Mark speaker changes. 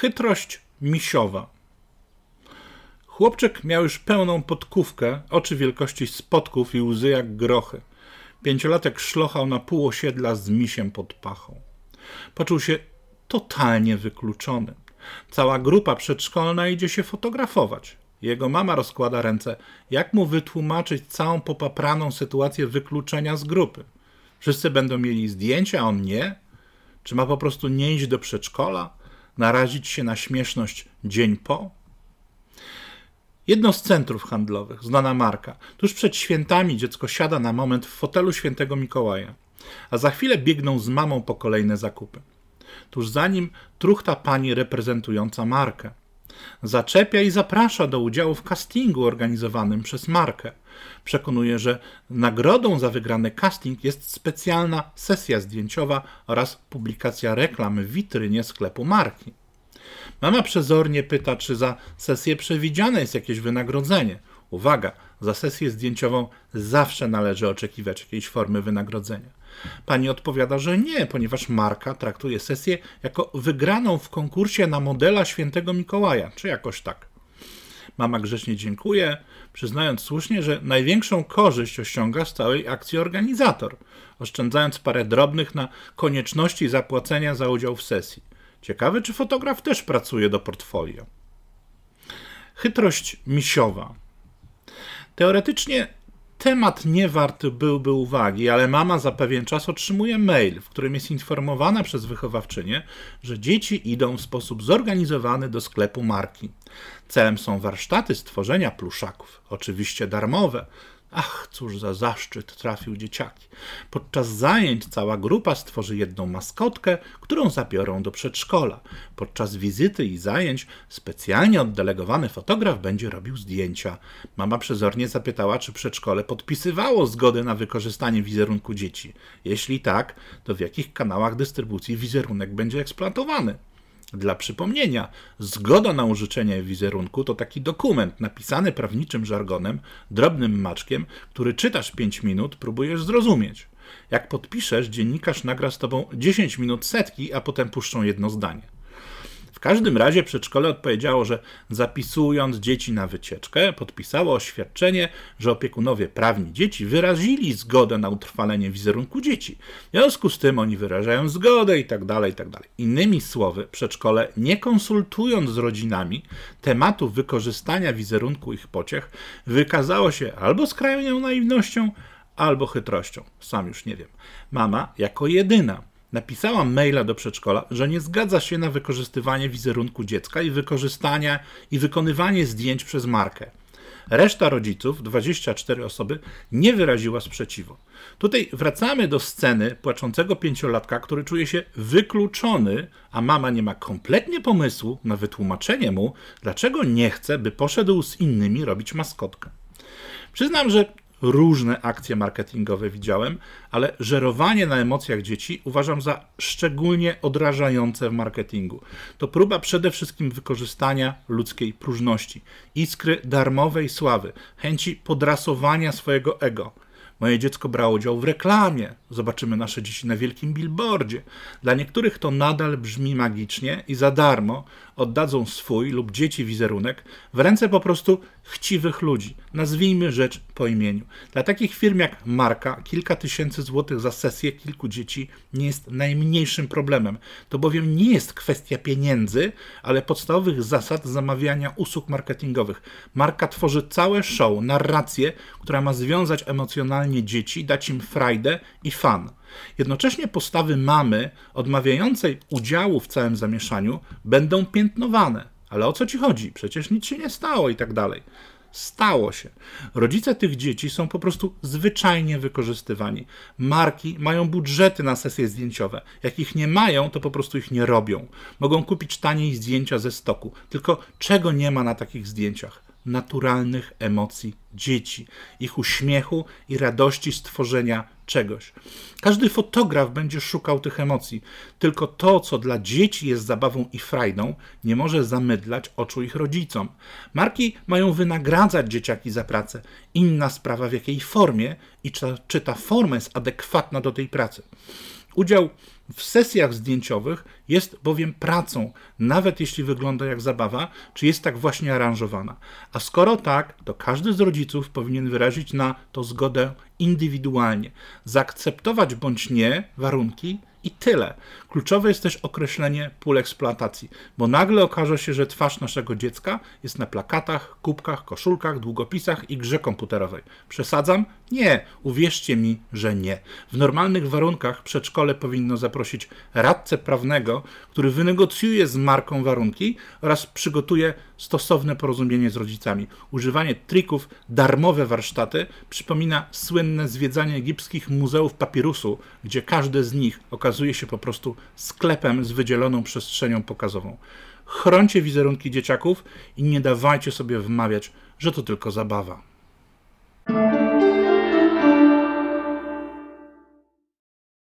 Speaker 1: Chytrość misiowa. Chłopczyk miał już pełną podkówkę, oczy wielkości spodków i łzy jak grochy. Pięciolatek szlochał na pół osiedla z misiem pod pachą. Poczuł się totalnie wykluczony. Cała grupa przedszkolna idzie się fotografować. Jego mama rozkłada ręce. Jak mu wytłumaczyć całą popapraną sytuację wykluczenia z grupy? Wszyscy będą mieli zdjęcia, a on nie? Czy ma po prostu nie iść do przedszkola? Narazić się na śmieszność dzień po? Jedno z centrów handlowych, znana marka. Tuż przed świętami dziecko siada na moment w fotelu świętego Mikołaja, a za chwilę biegną z mamą po kolejne zakupy. Tuż za nim truchta pani reprezentująca markę. Zaczepia i zaprasza do udziału w castingu organizowanym przez markę. Przekonuje, że nagrodą za wygrany casting jest specjalna sesja zdjęciowa oraz publikacja reklam w witrynie sklepu marki. Mama przezornie pyta, czy za sesję przewidziane jest jakieś wynagrodzenie. Uwaga, za sesję zdjęciową zawsze należy oczekiwać jakiejś formy wynagrodzenia. Pani odpowiada, że nie, ponieważ marka traktuje sesję jako wygraną w konkursie na modela świętego Mikołaja, czy jakoś tak. Mama grzecznie dziękuję, przyznając słusznie, że największą korzyść osiąga z całej akcji organizator, oszczędzając parę drobnych na konieczności zapłacenia za udział w sesji. Ciekawy, czy fotograf też pracuje do portfolio. Chytrość misiowa. Teoretycznie temat nie wart byłby uwagi, ale mama za pewien czas otrzymuje mail, w którym jest informowana przez wychowawczynię, że dzieci idą w sposób zorganizowany do sklepu marki. Celem są warsztaty stworzenia pluszaków, oczywiście darmowe, Ach, cóż za zaszczyt trafił dzieciaki. Podczas zajęć cała grupa stworzy jedną maskotkę, którą zabiorą do przedszkola. Podczas wizyty i zajęć specjalnie oddelegowany fotograf będzie robił zdjęcia. Mama przezornie zapytała, czy przedszkole podpisywało zgodę na wykorzystanie wizerunku dzieci. Jeśli tak, to w jakich kanałach dystrybucji wizerunek będzie eksploatowany. Dla przypomnienia, zgoda na użyczenie wizerunku to taki dokument napisany prawniczym żargonem, drobnym maczkiem, który czytasz 5 minut, próbujesz zrozumieć. Jak podpiszesz, dziennikarz nagra z tobą 10 minut setki, a potem puszczą jedno zdanie. W każdym razie przedszkole odpowiedziało, że zapisując dzieci na wycieczkę, podpisało oświadczenie, że opiekunowie prawni dzieci wyrazili zgodę na utrwalenie wizerunku dzieci. W związku z tym oni wyrażają zgodę i tak dalej, i tak dalej. Innymi słowy, przedszkole, nie konsultując z rodzinami tematu wykorzystania wizerunku ich pociech, wykazało się albo skrajną naiwnością, albo chytrością. Sam już nie wiem. Mama, jako jedyna, napisała maila do przedszkola, że nie zgadza się na wykorzystywanie wizerunku dziecka i wykorzystania i wykonywanie zdjęć przez markę. Reszta rodziców, 24 osoby, nie wyraziła sprzeciwu. Tutaj wracamy do sceny płaczącego pięciolatka, który czuje się wykluczony, a mama nie ma kompletnie pomysłu na wytłumaczenie mu, dlaczego nie chce, by poszedł z innymi robić maskotkę. Przyznam, że różne akcje marketingowe widziałem, ale żerowanie na emocjach dzieci uważam za szczególnie odrażające w marketingu. To próba przede wszystkim wykorzystania ludzkiej próżności, iskry darmowej sławy, chęci podrasowania swojego ego. Moje dziecko brało udział w reklamie. Zobaczymy nasze dzieci na wielkim billboardzie. Dla niektórych to nadal brzmi magicznie i za darmo oddadzą swój lub dzieci wizerunek w ręce po prostu chciwych ludzi. Nazwijmy rzecz po imieniu. Dla takich firm jak Marka kilka tysięcy złotych za sesję kilku dzieci nie jest najmniejszym problemem. To bowiem nie jest kwestia pieniędzy, ale podstawowych zasad zamawiania usług marketingowych. Marka tworzy całe show, narrację, która ma związać emocjonalnie dzieci, dać im frajdę i fan. Jednocześnie postawy mamy odmawiającej udziału w całym zamieszaniu będą piętnowane. Ale o co ci chodzi? Przecież nic się nie stało i tak dalej. Stało się. Rodzice tych dzieci są po prostu zwyczajnie wykorzystywani. Marki mają budżety na sesje zdjęciowe. Jak ich nie mają, to po prostu ich nie robią. Mogą kupić taniej zdjęcia ze stoku. Tylko czego nie ma na takich zdjęciach? Naturalnych emocji dzieci, ich uśmiechu i radości stworzenia czegoś. Każdy fotograf będzie szukał tych emocji, tylko to, co dla dzieci jest zabawą i frajdą, nie może zamydlać oczu ich rodzicom. Marki mają wynagradzać dzieciaki za pracę. Inna sprawa w jakiej formie i czy, czy ta forma jest adekwatna do tej pracy. Udział w sesjach zdjęciowych jest bowiem pracą, nawet jeśli wygląda jak zabawa, czy jest tak właśnie aranżowana. A skoro tak, to każdy z rodziców powinien wyrazić na to zgodę indywidualnie, zaakceptować bądź nie warunki i tyle. Kluczowe jest też określenie pól eksploatacji, bo nagle okaże się, że twarz naszego dziecka jest na plakatach, kubkach, koszulkach, długopisach i grze komputerowej. Przesadzam? Nie, uwierzcie mi, że nie. W normalnych warunkach przedszkole powinno zaprosić radcę prawnego, który wynegocjuje z marką warunki oraz przygotuje stosowne porozumienie z rodzicami. Używanie trików, darmowe warsztaty przypomina słynne zwiedzanie egipskich muzeów papirusu, gdzie każde z nich okazuje się po prostu sklepem z wydzieloną przestrzenią pokazową. Chroncie wizerunki dzieciaków i nie dawajcie sobie wmawiać, że to tylko zabawa.